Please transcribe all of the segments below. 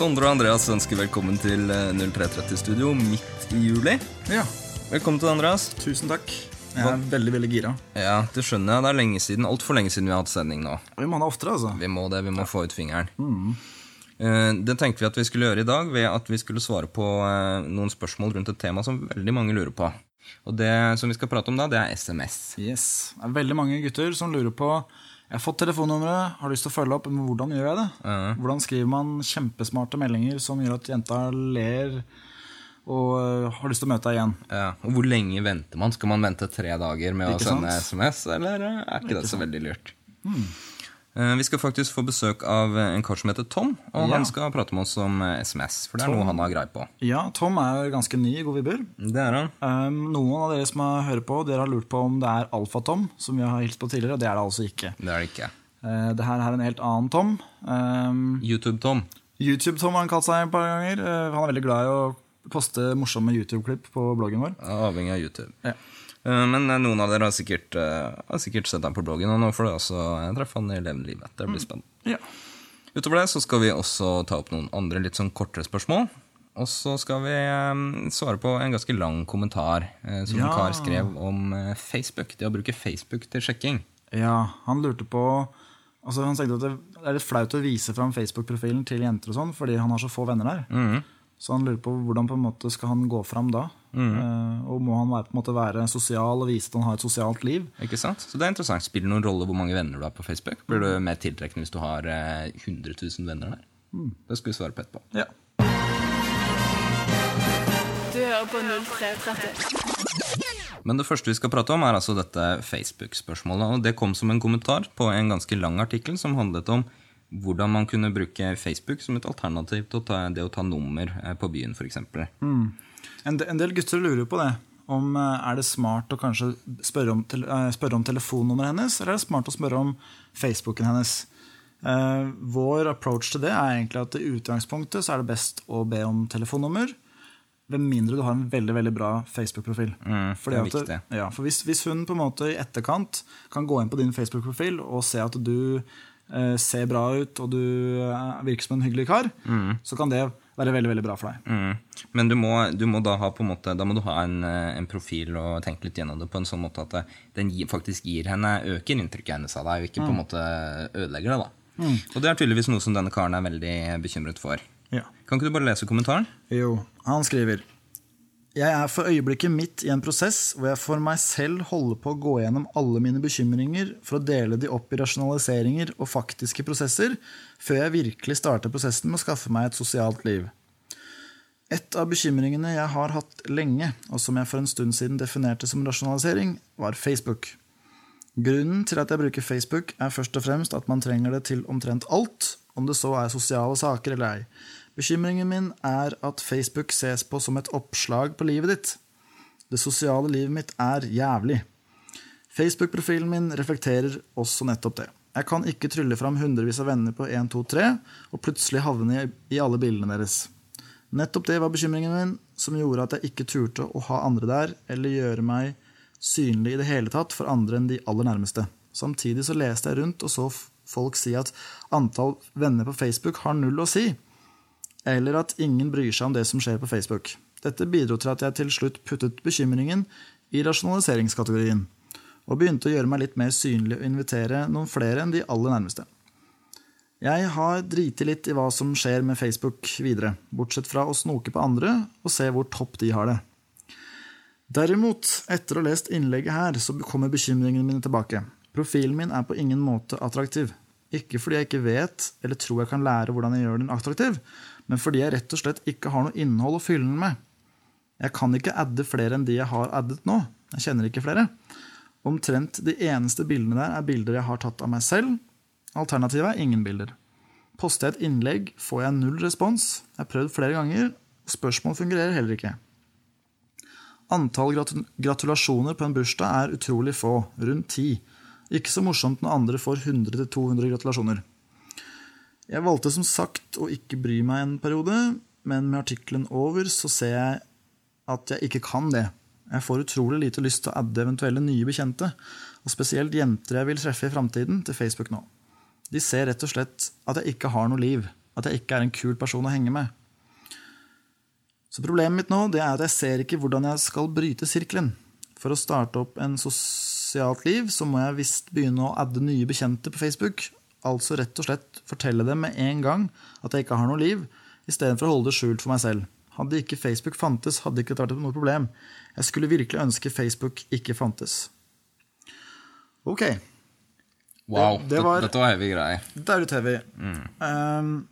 Sondre og Andreas ønsker velkommen til eh, 0330-studio midt i juli. Ja, Velkommen til Andreas. tusen takk. Jeg er veldig, veldig gira. Ja, det skjønner jeg. Det er lenge siden, altfor lenge siden vi har hatt sending nå. Vi må ha det oftere, altså. Vi må det, vi må få ut fingeren. Mm. Det tenkte vi at vi skulle gjøre i dag ved at vi skulle svare på eh, noen spørsmål rundt et tema som veldig mange lurer på. Og det som vi skal prate om da, det er SMS. Yes. Det er veldig mange gutter som lurer på Jeg har fått telefonnummeret, har lyst til å følge opp, men hvordan gjør jeg det? Hvordan skriver man kjempesmarte meldinger som gjør at jenta ler og øh, har lyst til å møte deg igjen? Ja, og hvor lenge venter man? Skal man vente tre dager med Ikke å sende sant? SMS, eller eh, er ikke det så veldig lurt? Eh, Vi skal faktisk få besøk av eh, en kar som heter Tom, og Ja. han skal prate med oss om eh, SMS, for det er noe han har greie på. Ja, Tom er ganske ny i God vibber. Det er han. Um, noen av dere som har hørt på, dere har lurt på om det er Alfa-Tom, som vi har hilst på tidligere, og det er det altså ikke. Det er det ikke. Uh, det her er en helt annen Tom. Um, YouTube-Tom. YouTube-Tom har han kalt seg et par ganger. Uh, han er veldig glad i å poste morsomme YouTube-klipp på bloggen vår. Avhengig av YouTube. Ja. Eh, Men eh, noen av dere har sikkert, eh, har sikkert sett ham på bloggen, og nå får dere også treffe han i levende livet. Det blir spennende. Ja. Utover det så skal vi også ta opp noen andre litt sånn kortere spørsmål. Og så skal vi svare på en ganske lang kommentar som som en kar skrev om Facebook. Det å bruke Facebook til sjekking. ja, han lurte på altså Han sa at det er litt flaut å vise fram Facebook-profilen til jenter og sånn, fordi han har så få venner der. Så han lurer på hvordan på en måte skal han gå fram da. Eh, og må han være, på en måte være sosial og vise at han har et sosialt liv? Ikke sant? Så det er interessant. Spiller det noen rolle hvor mange venner du har på Facebook? Blir du mer tiltrekkende hvis du har eh, 100 000 venner der? Det skal vi svare på etterpå. Ja. Du hører på 0330. Men det første vi skal prate om, er altså dette Facebook-spørsmålet. Og det kom som en kommentar på en ganske lang artikkel som handlet om hvordan man kunne bruke Facebook som et alternativ til å ta, det å ta nummer eh, på byen, f.eks. En, en del gutter lurer på det. Om eh, Er det smart å kanskje spørre om, eh, spørre om telefonnummeret hennes, eller er det smart å spørre om Facebooken hennes? Eh, vår approach til det er egentlig at i utgangspunktet så er det best å be om telefonnummer. Ved mindre du har en veldig veldig bra Facebook-profil. Mm, det er at viktig. Ja, for hvis, hvis hun på en måte i etterkant kan gå inn på din Facebook-profil og se at du ser bra ut og du eh, virker som en hyggelig kar, så kan det være veldig veldig bra for deg. Mm. Men du må, du må da ha på en måte Da må du ha en, eh, en profil og tenke litt gjennom det på en sånn måte at den faktisk gir henne øker inntrykket hennes av deg, og ikke på en måte ødelegger det. da. Og det er tydeligvis noe som denne karen er veldig bekymret for. Ja. Kan ikke du bare lese kommentaren? Jo, han skriver Jeg er for øyeblikket midt i en prosess hvor jeg for meg selv holder på å gå gjennom alle mine bekymringer for å dele de opp i rasjonaliseringer og faktiske prosesser, før jeg virkelig starter prosessen med å skaffe meg et sosialt liv. Et av bekymringene jeg har hatt lenge, og som jeg for en stund siden definerte som rasjonalisering, var Facebook. Grunnen til at jeg bruker Facebook, er først og fremst at man trenger det til omtrent alt, om det så er sosiale saker eller ei. Bekymringen min er at Facebook ses på som et oppslag på livet ditt. Det sosiale livet mitt er jævlig. Facebook-profilen min reflekterer også nettopp det. Jeg kan ikke trylle fram hundrevis av venner på 1, 2, 3 og plutselig havne i, alle bildene deres. Nettopp det var bekymringen min, som gjorde at jeg ikke turte å ha andre der, eller gjøre meg synlig i det hele tatt for andre enn de aller nærmeste. Samtidig så leste jeg rundt og så folk si at antall venner på Facebook har null å si, eller at ingen bryr seg om det som skjer på Facebook. Dette bidro til at jeg til slutt puttet bekymringen i rasjonaliseringskategorien, og begynte å gjøre meg litt mer synlig og invitere noen flere enn de aller nærmeste. Jeg har driti litt i hva som skjer med Facebook videre, bortsett fra å snoke på andre og se hvor topp de har det. Derimot, etter å ha lest innlegget her, så kommer bekymringene mine tilbake. Profilen min er på ingen måte attraktiv. Ikke fordi jeg ikke vet eller tror jeg kan lære hvordan jeg gjør den attraktiv, men fordi jeg rett og slett ikke har noe innhold å fylle den med. Jeg kan ikke adde flere enn de jeg har addet nå. Jeg kjenner ikke flere. Omtrent de eneste bildene der er bilder jeg har tatt av meg selv. Alternativet er ingen bilder. Poster jeg et innlegg, får jeg null respons. Jeg har prøvd flere ganger, spørsmål fungerer heller ikke. Antall gratulasjoner på en bursdag er utrolig få, rundt ti. Ikke så morsomt når andre får 100-200 gratulasjoner. Jeg valgte som sagt å ikke bry meg en periode, men med artikkelen over så ser jeg at jeg ikke kan det. Jeg får utrolig lite lyst til å adde eventuelle nye bekjente, og spesielt jenter jeg vil treffe i framtiden, til Facebook nå. De ser rett og slett at jeg ikke har noe liv, at jeg ikke er en kul person å henge med. Så problemet mitt nå det er at jeg ser ikke hvordan jeg skal bryte sirkelen. For å starte opp en sosialt liv så må jeg visst begynne å adde nye bekjente på Facebook. Altså rett og slett fortelle dem med en gang at jeg ikke har noe liv, istedenfor å holde det skjult for meg selv. Hadde ikke Facebook fantes, hadde ikke dette vært noe problem. Jeg skulle virkelig ønske Facebook ikke fantes. Ok, Wow, Det- det var- dette var heavy greier. det er litt heavy. Um,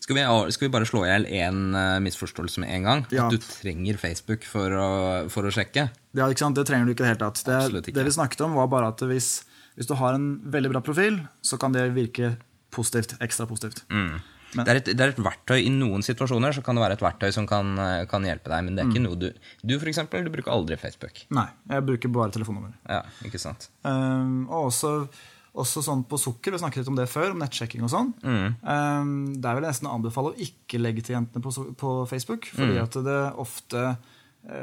Skal vi, skal vi bare slå i hjel én eh, misforståelse med en gang? Ja. At du trenger Facebook for å, for å sjekke? Ja, ikke sant? Det trenger du ikke i det hele tatt. Det, det vi snakket om, var bare at hvis, hvis du har en veldig bra profil, så kan det virke positivt. Ekstra positivt. Men- Det er, et, det er et verktøy I noen situasjoner så kan det være et verktøy som kan, eh, kan hjelpe deg, men det er Mm. ikke noe du Du for eksempel, du bruker aldri Facebook. Nei, jeg bruker bare telefonnummer. Ja, ikke sant? Um, og også, også sånn på sukker, vi snakket litt om det før, om nettsjekking og sånn. Um, der vil jeg nesten anbefale å ikke legge til jentene på, på Facebook, fordi at det ofte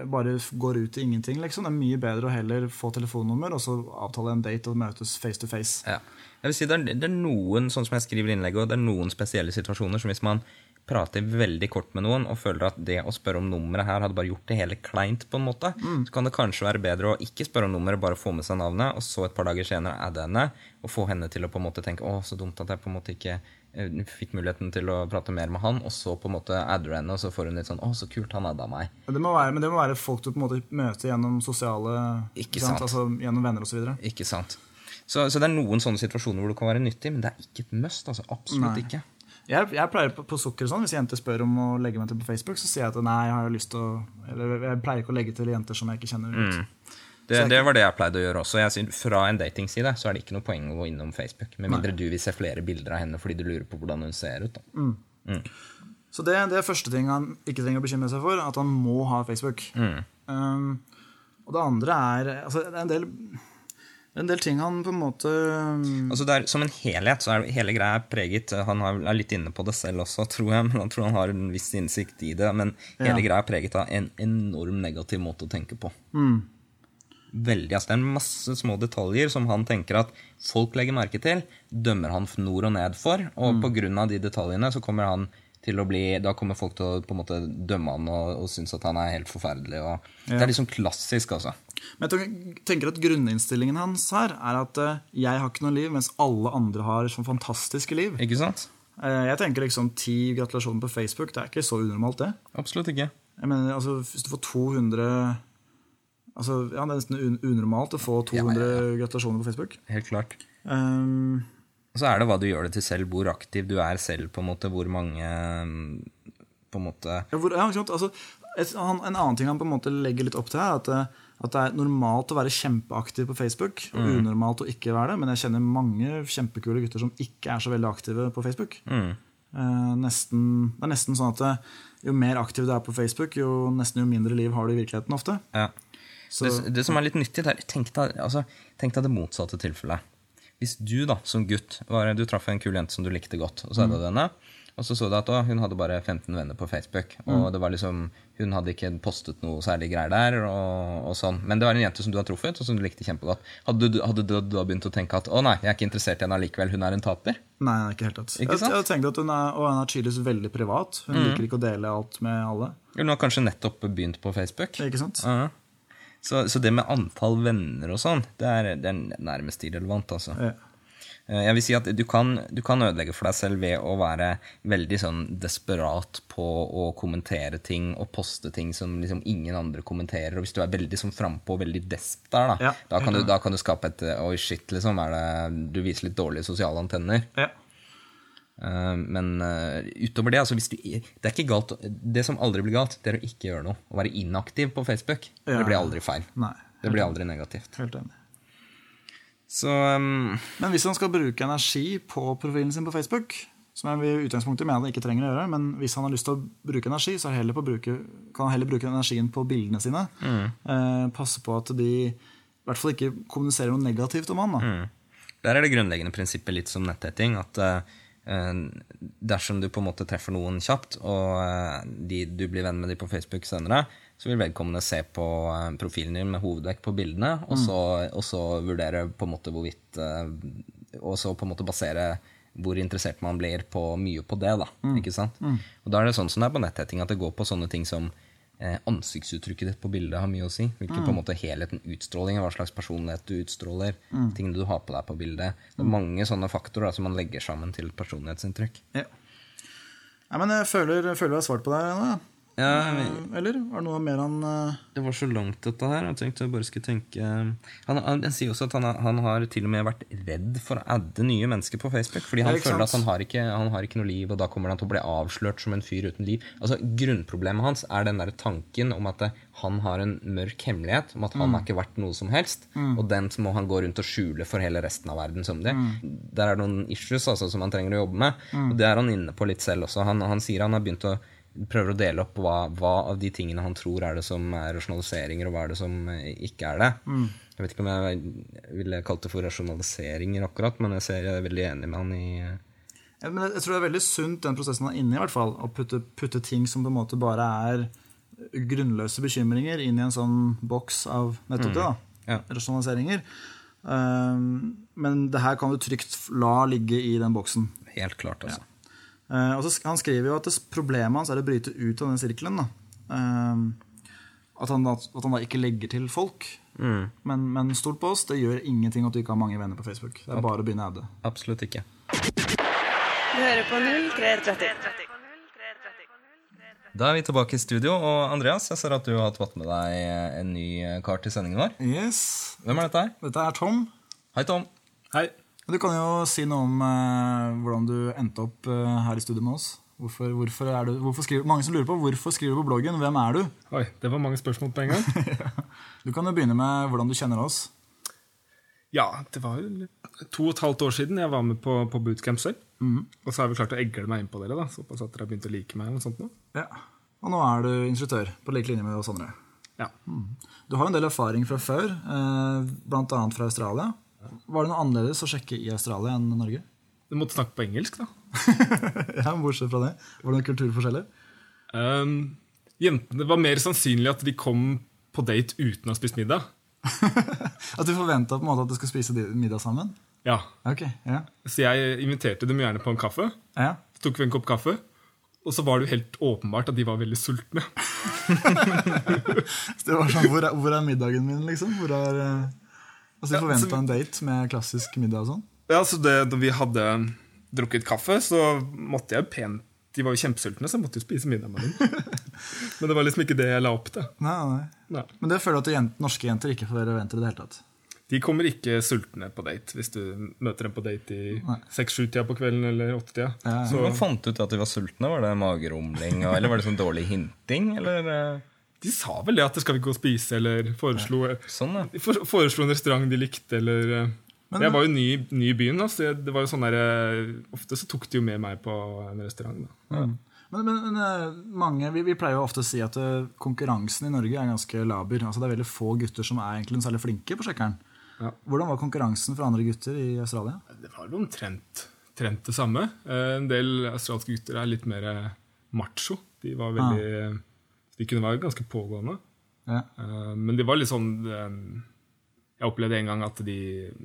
bare går ut i ingenting. liksom. Det er mye bedre å heller få telefonnummer og så avtale en date og møtes face to face. Ja. Jeg vil si det er, det er noen sånn som jeg skriver innlegget, og det er noen spesielle situasjoner som hvis man prater veldig kort med noen og føler at det å spørre om nummeret her hadde bare gjort det hele kleint, på en måte, så kan det kanskje være bedre å ikke spørre om nummeret, bare få med seg navnet, og så et par dager senere adde henne, og få henne til å på en måte tenke å, så dumt at jeg på en måte ikke eh, fikk muligheten til å prate mer med han, og så på en måte adder henne, og så får hun litt sånn å, så kult, han adda meg. Det, må være, men det må være folk du på en måte møter gjennom sosiale Ikke sant? sant. Altså Gjennom venner osv. Ikke sant? Så, så det er noen sånne situasjoner hvor det kan være nyttig, men det er ikke et must. altså Absolutt Nei. ikke. Jeg, jeg pleier på, på sukker og sånn, Hvis jenter spør om å legge meg til på Facebook, så sier jeg at nei, jeg har lyst til å Eller jeg pleier ikke å legge til jenter som jeg ikke kjenner. Mm. Det, det var det jeg pleide å gjøre også. Jeg synes, fra en datingside så er det ikke noe poeng å gå innom Facebook. Med mindre du vil se flere bilder av henne fordi du lurer på hvordan hun ser ut. Da. Så det, det er første ting han ikke trenger å bekymre seg for, at han må ha Facebook. Mm. Um, og det andre er altså, Det er en del, en del ting han på en måte um, Altså det er, som en helhet så er hele greia preget Han er litt inne på det selv også, tror jeg. Men han tror han har en viss innsikt i det. Men hele Ja. greia er preget av en enorm negativ måte å tenke på. Mm. Veldig, altså Det er masse små detaljer som han tenker at folk legger merke til. Dømmer han nord og ned for. Mm. Og på grunn av de detaljene så kommer han til å bli Da kommer folk til å på en måte dømme han og, og synes at han er helt forferdelig. Og, Det er liksom klassisk, altså. Men jeg tenker at grunninnstillingen hans her er at eh, jeg har ikke noe liv, mens alle andre har sånn fantastiske liv. Ikke sant? Eh, jeg tenker liksom ti gratulasjoner på Facebook, det er ikke så unormalt, det. Absolutt ikke. Jeg mener, altså, Hvis du får 200 altså, ja, Det er nesten un unormalt å få 200 Ja, ja, gratulasjoner på Facebook. Helt klart. Um, Og så er det hva du gjør det til selv, hvor aktiv du er selv, på en måte, hvor mange mm, på en måte ja, hvor. Altså, et, han, en annen ting han på en måte legger litt opp til er at, det- at det er normalt å være kjempeaktiv på Facebook, og unormalt å ikke være det. Men jeg kjenner mange kjempekule gutter som ikke er så veldig aktive på Facebook. Eh, nesten, det er nesten sånn at jo mer aktiv du er på Facebook, jo, nesten jo mindre liv har du i virkeligheten ofte. ja. Så, det, det som er litt nyttig, der, er tenk deg, altså, tenk deg det motsatte tilfellet. Hvis du da, som gutt, var, du traff en kul jente som du likte godt, og så hadde du henne, og så så du at å, hun hadde bare 15 venner på Facebook, og det var liksom, hun hadde ikke postet noe særlig greier der, og, og sånn. Men det var en jente som du har truffet, og som du likte kjempegodt. Hadde du, hadde du da begynt å tenke at å nei, jeg er ikke interessert i henne allikevel, hun er en taper? Nei, ikke helt tatt. Ikke Jeg, jeg tenkte at hun er, og hun er tydeligvis veldig privat. Hun liker ikke å dele alt med alle. Hun har kanskje nettopp begynt på Facebook. Ikke sant? Ja. Så, så det med antall venner og sånn, det det er nærmest irrelevant, altså. Ja. Eh, Jeg vil si at du kan, du kan ødelegge for deg selv ved å være veldig sånn desperat på å kommentere ting og poste ting som liksom ingen andre kommenterer. Og hvis du er veldig sånn frampå og veldig desp der, da, Ja, da, kan du, da kan du skape et eh, Oi, shit, liksom. Det, du viser litt dårlige sosiale antenner. Ja. Eh, Men eh, utover det, altså hvis du, det er ikke galt Det som aldri blir galt, det er å ikke gjøre noe. Å være inaktiv på Facebook. Ja. Det blir aldri feil. Nei. Det blir aldri negativt. Helt enig. Så um, Men hvis han skal bruke energi på profilen sin på Facebook, som jeg i utgangspunktet mener ikke trenger å gjøre, men hvis han har lyst til å bruke energi, så heller på bruke, kan han heller bruke energien på bildene sine. Eh, passe på at de i hvert fall ikke kommuniserer noe negativt om han. Da. Der er det grunnleggende prinsippet litt som netthetting At eh, dersom du på en måte treffer noen kjapt, og eh, de, du blir venn med dem på Facebook senere, så vil vedkommende se på eh, profilen din med hovedvekt på bildene, og, så, og så vurdere på en måte hvorvidt eh, Og så på en måte basere hvor interessert man blir på mye på det. da, ikke sant? Og da er det sånn som det er på netthetting, at det går på sånne ting som eh, ansiktsuttrykket ditt på bildet har mye å si. Hvilken på en måte helheten, utstråling, hva slags personlighet du utstråler. Tingene du har på deg på bildet. Det er mange sånne faktorer da, som man legger sammen til et personlighetsinntrykk. Ja. Nei, men jeg føler, føler jeg har svart på det nå. ja. Ja, men- Eller var det noe mer han uh... Det var så langt, dette her. Jeg tenkte jeg bare skulle tenke Han, han, han sier også at han, han har til og med vært redd for å adde nye mennesker på Facebook. Fordi han føler sant? at han har, ikke, han har ikke noe liv, og da kommer han til å bli avslørt som en fyr uten liv. Altså Grunnproblemet hans er den der tanken om at eh, han har en mørk hemmelighet, om at han har ikke vært noe som helst, og den må han gå rundt og skjule for hele resten av verden som det. Der er det noen issues altså, som han trenger å jobbe med, og det er han inne på litt selv også. Han, han sier han har begynt å prøver å dele opp hva, hva av de tingene han tror er det som er rasjonaliseringer, og hva er det som eh, ikke er det. Jeg vet ikke om jeg ville kalt det for rasjonaliseringer akkurat, men jeg, ser, jeg er veldig enig med han i ja, men jeg tror det er veldig sunt, den prosessen han er inne i, i hvert fall. Å putte, putte ting som på en måte bare er grunnløse bekymringer, inn i en sånn boks av nettopp det. da, Ja. Rasjonaliseringer. Um, men det her kan du trygt la ligge i den boksen. Helt klart, altså. Eh, og så, han skriver jo at det, problemet hans er å bryte ut av den sirkelen. Da. Um, at, han, da- at han da ikke legger til folk. Men, men stol på oss, det gjør ingenting at du ikke har mange venner på Facebook. Det er bare å begynne å adde. Absolutt ikke. Du hører på 0330. Da er vi tilbake i studio, og Andreas, jeg ser at du har tatt med deg en ny kar til sendingen vår. Yes, Hvem er dette her? Dette er Tom. Hei, Tom. Hei. Du kan jo si noe om eh, hvordan du endte opp eh, her i studio med oss. Hvorfor, hvorfor er du, hvorfor skriver, mange som lurer på hvorfor skriver du på bloggen. Hvem er du? Oi, det var mange spørsmål på en gang. Du kan jo begynne med hvordan du kjenner oss. Ja, det var jo to og et halvt år siden jeg var med på, på bootcamp selv. Og så har vi klart å egle meg inn på dere, da, såpass at dere har begynt å like meg. og sånt nå. Ja. Og nå er du instruktør, på lik linje med oss andre. Ja. Du har en del erfaring fra før, eh, bl.a. fra Australia. Var det noe annerledes å sjekke i Australia enn Norge? Du måtte snakke på engelsk, da. ja, Bortsett fra det. Var det noen kulturforskjeller? Um, jentene, det var mer sannsynlig at de kom på date uten å ha spist middag. At du forventa at du skulle spise middag sammen? Ja, Ok, ja. Så jeg inviterte dem gjerne på en kaffe. ja. Så tok vi en kopp kaffe. Og så var det jo helt åpenbart at de var veldig sultne. Det var sånn, hvor er, hvor er middagen min, liksom? Hvor er, eh, altså, de Du forventa så en date med klassisk middag og sånn? Ja, så det, Da vi hadde drukket kaffe, så måtte jeg pent De var jo kjempesultne, så jeg måtte jo spise middag med dem. Men det var liksom ikke det jeg la opp til. Nei, nei. Nei. Men det føler du at jent, norske jenter ikke får være jenter i det hele tatt? De kommer ikke sultne på date hvis du møter dem på date i seks-sju-tida på kvelden eller åtte-tida. Ja, ja. Så Hvordan fant du ut at de var sultne? Var det magerumling, eller var det sånn dårlig hinting? Eller eh, de sa vel det at det skal vi gå og spise, eller foreslo, sånn, ja. For, foreslo en restaurant de likte, eller eh, Men- Jeg var jo ny, ny i byen, da, så jeg- det var jo sånn der, eh, ofte så tok de jo med meg på en restaurant. Da. Men, men, men eh, mange, vi, vi pleier jo ofte å si at konkurransen i Norge er ganske laber. Altså Det er veldig få gutter som er egentlig særlig flinke på sjekkeren. Ja. Hvordan var konkurransen fra andre gutter i Australia? Det var jo omtrent trent det samme. En del australske gutter er litt mer macho. De var veldig De kunne være ganske pågående. Ja. Eh, Men de var litt sånn eh, Jeg opplevde en gang at de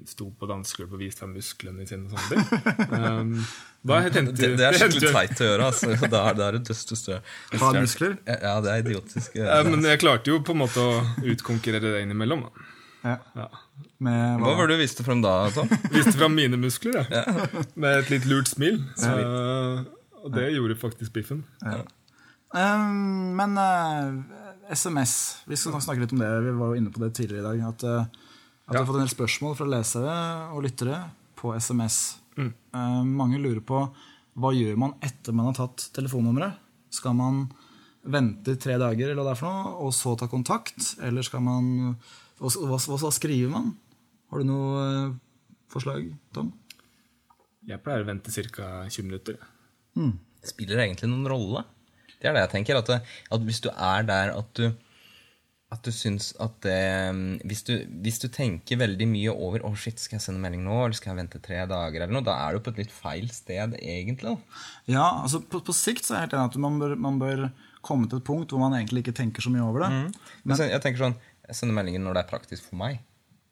sto på dansegulvet og viste frem musklene sine. og sånne. Um, da hendte- Det, det er skikkelig teit å gjøre. Altså. Da er, da er det desto større. Ha muskler? Ja, det er idiotisk. Ja, men jeg klarte jo på en måte å utkonkurrere det innimellom. Da. Ja. Ja. Med, Hva var det du viste frem da, Tom? Viste fram mine muskler ja. med et litt lurt smil. Så, og det gjorde faktisk biffen. Eh, men uh, SMS Vi skal snakke litt om det. Vi var jo inne på det tidligere i dag. At, uh, at vi har fått en del spørsmål fra lesere og lyttere på SMS. Eh, mange lurer på hva gjør man etter man har tatt telefonnummeret. Skal man vente tre dager eller hva det er for noe, og så ta kontakt? Eller skal man Hva, hva, hva, skriver man? Har du noe eh, forslag, Tom? Jeg pleier å vente ca. 20 minutter. Spiller det egentlig noen rolle? Det er det jeg tenker. At, at hvis du er der at du at du syns at det hvis du, hvis du tenker veldig mye over Å, shit, skal jeg sende melding nå, eller skal jeg vente tre dager, eller noe, da er du på et litt feil sted, egentlig. Ja, altså på, på sikt så er jeg helt enig at man bør, man bør komme til et punkt hvor man egentlig ikke tenker så mye over det. Men så jeg tenker sånn Jeg sender meldingen når det er praktisk for meg.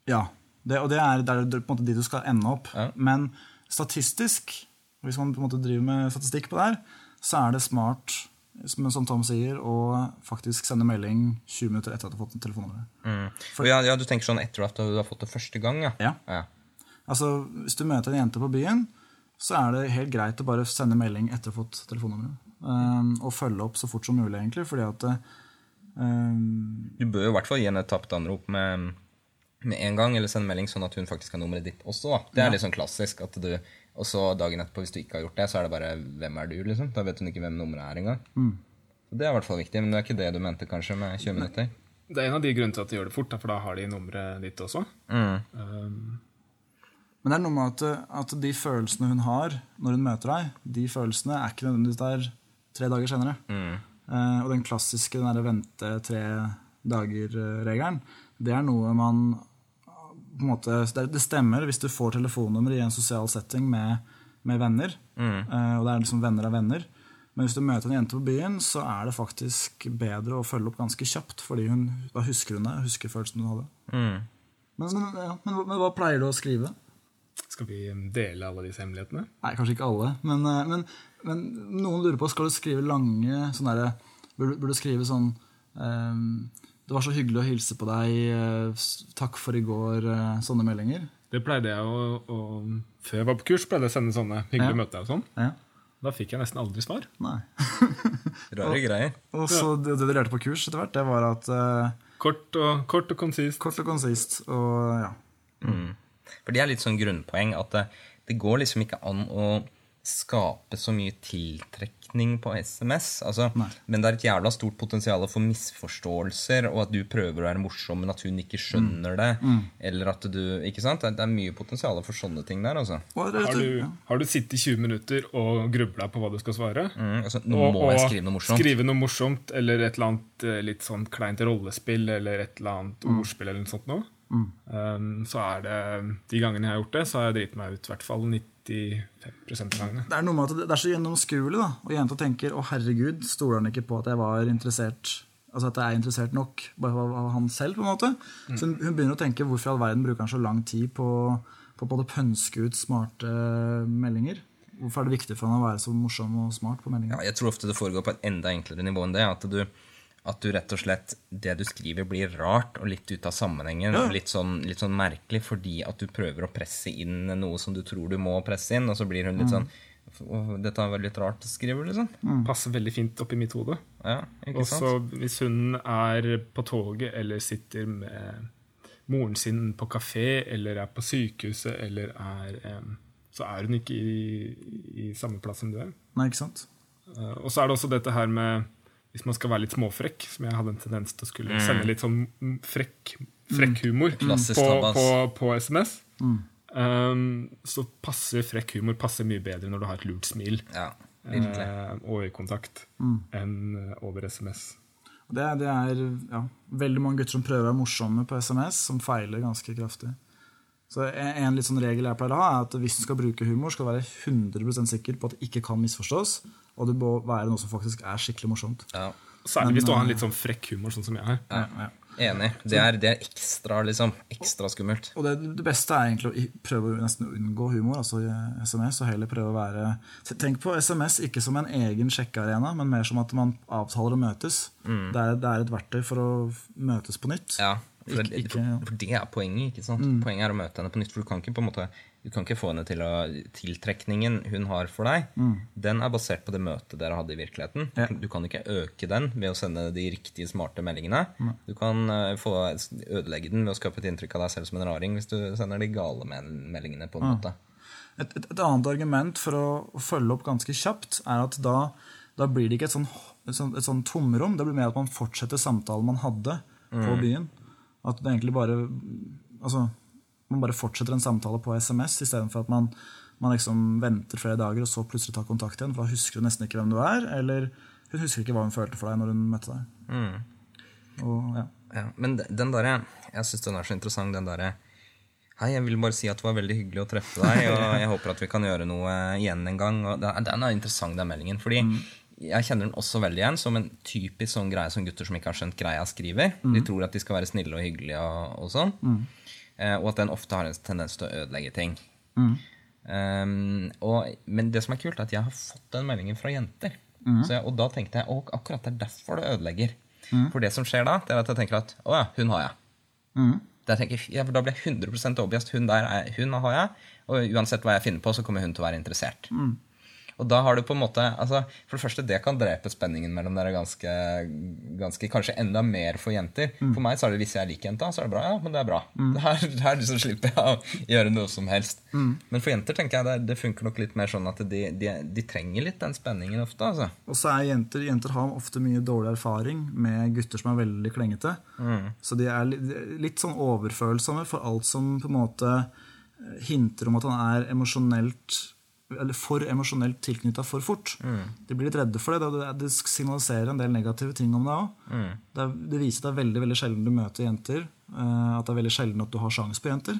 Ja, det, og det er, det er på en måte dit du skal ende opp. Ja. Men statistisk hvis man på en måte driver med statistikk på det her, så er det smart, som, som Tom sier, å faktisk sende melding 20 minutter etter at du har fått telefonnummeret. Mm. ja, ja, du tenker sånn etter at du har fått det første gang, ja? Ja. ja. Altså, Hvis du møter en jente på byen, så er det helt greit å bare sende melding etter å ha fått telefonnummeret. Um, og følge opp så fort som mulig, egentlig. fordi at um, Du bør jo i hvert fall gi henne et tapt anrop med, med en gang, eller sende melding sånn at hun faktisk har nummeret ditt også. da. Det er litt sånn klassisk. at du, Og så dagen etterpå, hvis du ikke har gjort det, så er det bare 'Hvem er du?' liksom. Da vet hun ikke hvem nummeret er engang. Så Det er i hvert fall viktig, men det er ikke det du mente kanskje med 20 minutter? Det er en av de grunnene til at de gjør det fort, for da har de nummeret ditt også. Mm. Um, Men det er noe med at, at de følelsene hun har når hun møter deg, de følelsene er ikke nødvendigvis der tre dager senere. Eh, og den klassiske den vente tre dager-regelen, det er noe man måte, det det stemmer hvis du får telefonnummer i en sosial setting med, med venner. Mm. og det er liksom venner av venner. Men hvis du møter en jente på byen, så er det faktisk bedre å følge opp ganske kjapt. fordi hun, da husker hun det. husker følelsen hun hadde. Mm. Men, men, ja, men, men hva pleier du å skrive? skal vi dele alle disse hemmelighetene? Nei, kanskje ikke alle. Men, eh, men, men noen lurer på skal du skrive lange sånn derre burde, du skrive sånn ehm, 'Det var så hyggelig å hilse på deg. eh, Takk for i går.' eh, Sånne meldinger. Det pleide jeg å, å Før jeg var på kurs, pleide jeg å sende sånne hyggelige Ja. møter og sånn. Ja. Da fikk jeg nesten aldri svar. Nei. Rare greier. Og så det, det du lærte på kurs etter hvert, det var at uh, Kort og, kort og konsist. kort og konsist og ja. For det er litt sånn grunnpoeng at det, det går liksom ikke an å skape så mye tiltrekning på SMS. Altså, men det er et jævla stort potensial for misforståelser, og at du prøver å være morsom, men at hun ikke skjønner det. Eller at du Ikke sant? Det er, mye potensial for sånne ting der, altså. Og og Har du, har du sittet i 20 minutter og grubla på hva du skal svare? Mm, altså nå må jeg skrive noe morsomt. skrive noe morsomt, eller et eller annet eh, litt sånn kleint rollespill, eller et eller annet ordspill, eller noe sånt noe. Um, så er det De gangene jeg har gjort det, så har jeg driti meg ut i hvert fall 95 av gangene. Det er noe med at det det er så gjennomskuelig, da. Og jenta tenker 'Å, herregud, stoler han ikke på at jeg var interessert' Altså at jeg er interessert nok bare av han selv, på en måte. Så hun, hun begynner å tenke hvorfor i all verden bruker han så lang tid på, på å pønske ut smarte meldinger? Hvorfor er det viktig for han å være så morsom og smart på meldinger? Ja, jeg tror ofte det foregår på et enda enklere nivå enn det. At du, at du rett og slett Det du skriver, blir rart og litt ut av sammenhengen. Ja. Litt, sånn, litt sånn merkelig fordi at du prøver å presse inn noe som du tror du må presse inn, og så blir hun litt sånn Dette er veldig rart å skrive, liksom. Passer veldig fint oppi mitt hode. Ja, Og så hvis hun er på toget eller sitter med moren sin på kafé eller er på sykehuset eller er em, Så er hun ikke i, i samme plass som du er. Nei, ikke sant? Eh, og så er det også dette her med Hvis man skal være litt småfrekk, som jeg hadde en tendens til å skulle sende litt sånn mm, frekk, frekk humor mm. på, på, på SMS, um, så passer frekk humor passer mye bedre når du har et lurt smil. Ja, eh, og øyekontakt enn eh, over SMS. Det, det er ja, veldig mange gutter som prøver å være morsomme på SMS, som feiler ganske kraftig. Så en, litt sånn regel jeg pleier å ha, er at hvis du skal bruke humor, skal du være 100% sikker på at det ikke kan misforstås, og det må være noe som faktisk er skikkelig morsomt. Ja. Særlig hvis du har en litt sånn frekk humor, sånn som jeg har. Ja, ja. Enig. Det er, det er ekstra, liksom. Ekstra skummelt. Og det, det beste er egentlig å prøve å nesten unngå humor, altså SMS, og heller prøve å være Tenk på SMS ikke som en egen sjekkearena, men mer som at man avtaler å møtes. Det, er, det er et verktøy for å møtes på nytt. Ja, for, Ikke- det, ikke- ja. for det er poenget. ikke sant? Poenget er å møte henne på nytt. For du kan ikke på en måte du kan ikke få henne til å Tiltrekningen hun har for deg, den er basert på det møtet dere hadde i virkeligheten. Ja. Du kan ikke øke den ved å sende de riktige, smarte meldingene. Du kan eh, få ødelegge den ved å skape et inntrykk av deg selv som en raring hvis du sender de gale meldingene. på en måte. Et, et, et annet argument for å, følge opp ganske kjapt, er at da, da blir det ikke et sånn, et sånn, et sånn tomrom. Det blir mer at man fortsetter samtalen man hadde på byen. At det egentlig bare Altså, man bare fortsetter en samtale på SMS istedenfor at man, man liksom venter flere dager og så plutselig tar kontakt igjen. For da husker hun nesten ikke hvem du er, eller hun husker ikke hva hun følte for deg når hun møtte deg. Og, ja. Ja, men den der, jeg syns den er så interessant, den derre Hei, jeg vil bare si at det var veldig hyggelig å treffe deg, og jeg håper at vi kan gjøre noe igjen en gang. Og den, er interessant, den meldingen. Fordi jeg kjenner den også veldig igjen som en typisk sånn greie som gutter som ikke har skjønt greia, skriver. De tror at de skal være snille og hyggelige og, og sånn. Eh, og at den ofte har en tendens til å ødelegge ting. Um, og, men det som er kult, er at jeg har fått den meldingen fra jenter. Så jeg, og da tenkte jeg at akkurat det er derfor det ødelegger. For det som skjer da, det er at jeg tenker at å ja, hun har jeg. Da, tenker, ja, da blir jeg 100% overbevist. Hun der er, hun har jeg. Og uansett hva jeg finner på, så kommer hun til å være interessert. Og da har du på en måte altså, For det første, det kan drepe spenningen mellom dere ganske, ganske Kanskje enda mer for jenter. For meg så er det hvis jeg liker jenta, så er det bra. Ja, men det er bra. Her, her så slipper jeg å gjøre noe som helst. Men for jenter tenker jeg det, det funker nok litt mer sånn at de, de, de trenger litt den spenningen ofte. altså. Og så er jenter, jenter har ofte mye dårlig erfaring med gutter som er veldig klengete. Så de er litt, litt sånn overfølsomme for alt som på en måte hinter om at han er emosjonelt eller for emosjonelt tilknytta for fort. De blir litt redde for det. Det, det signaliserer en del negative ting om deg òg. Det, er- det viser at det er veldig veldig sjelden du møter jenter. eh, At det er veldig sjelden at du har sjans på jenter.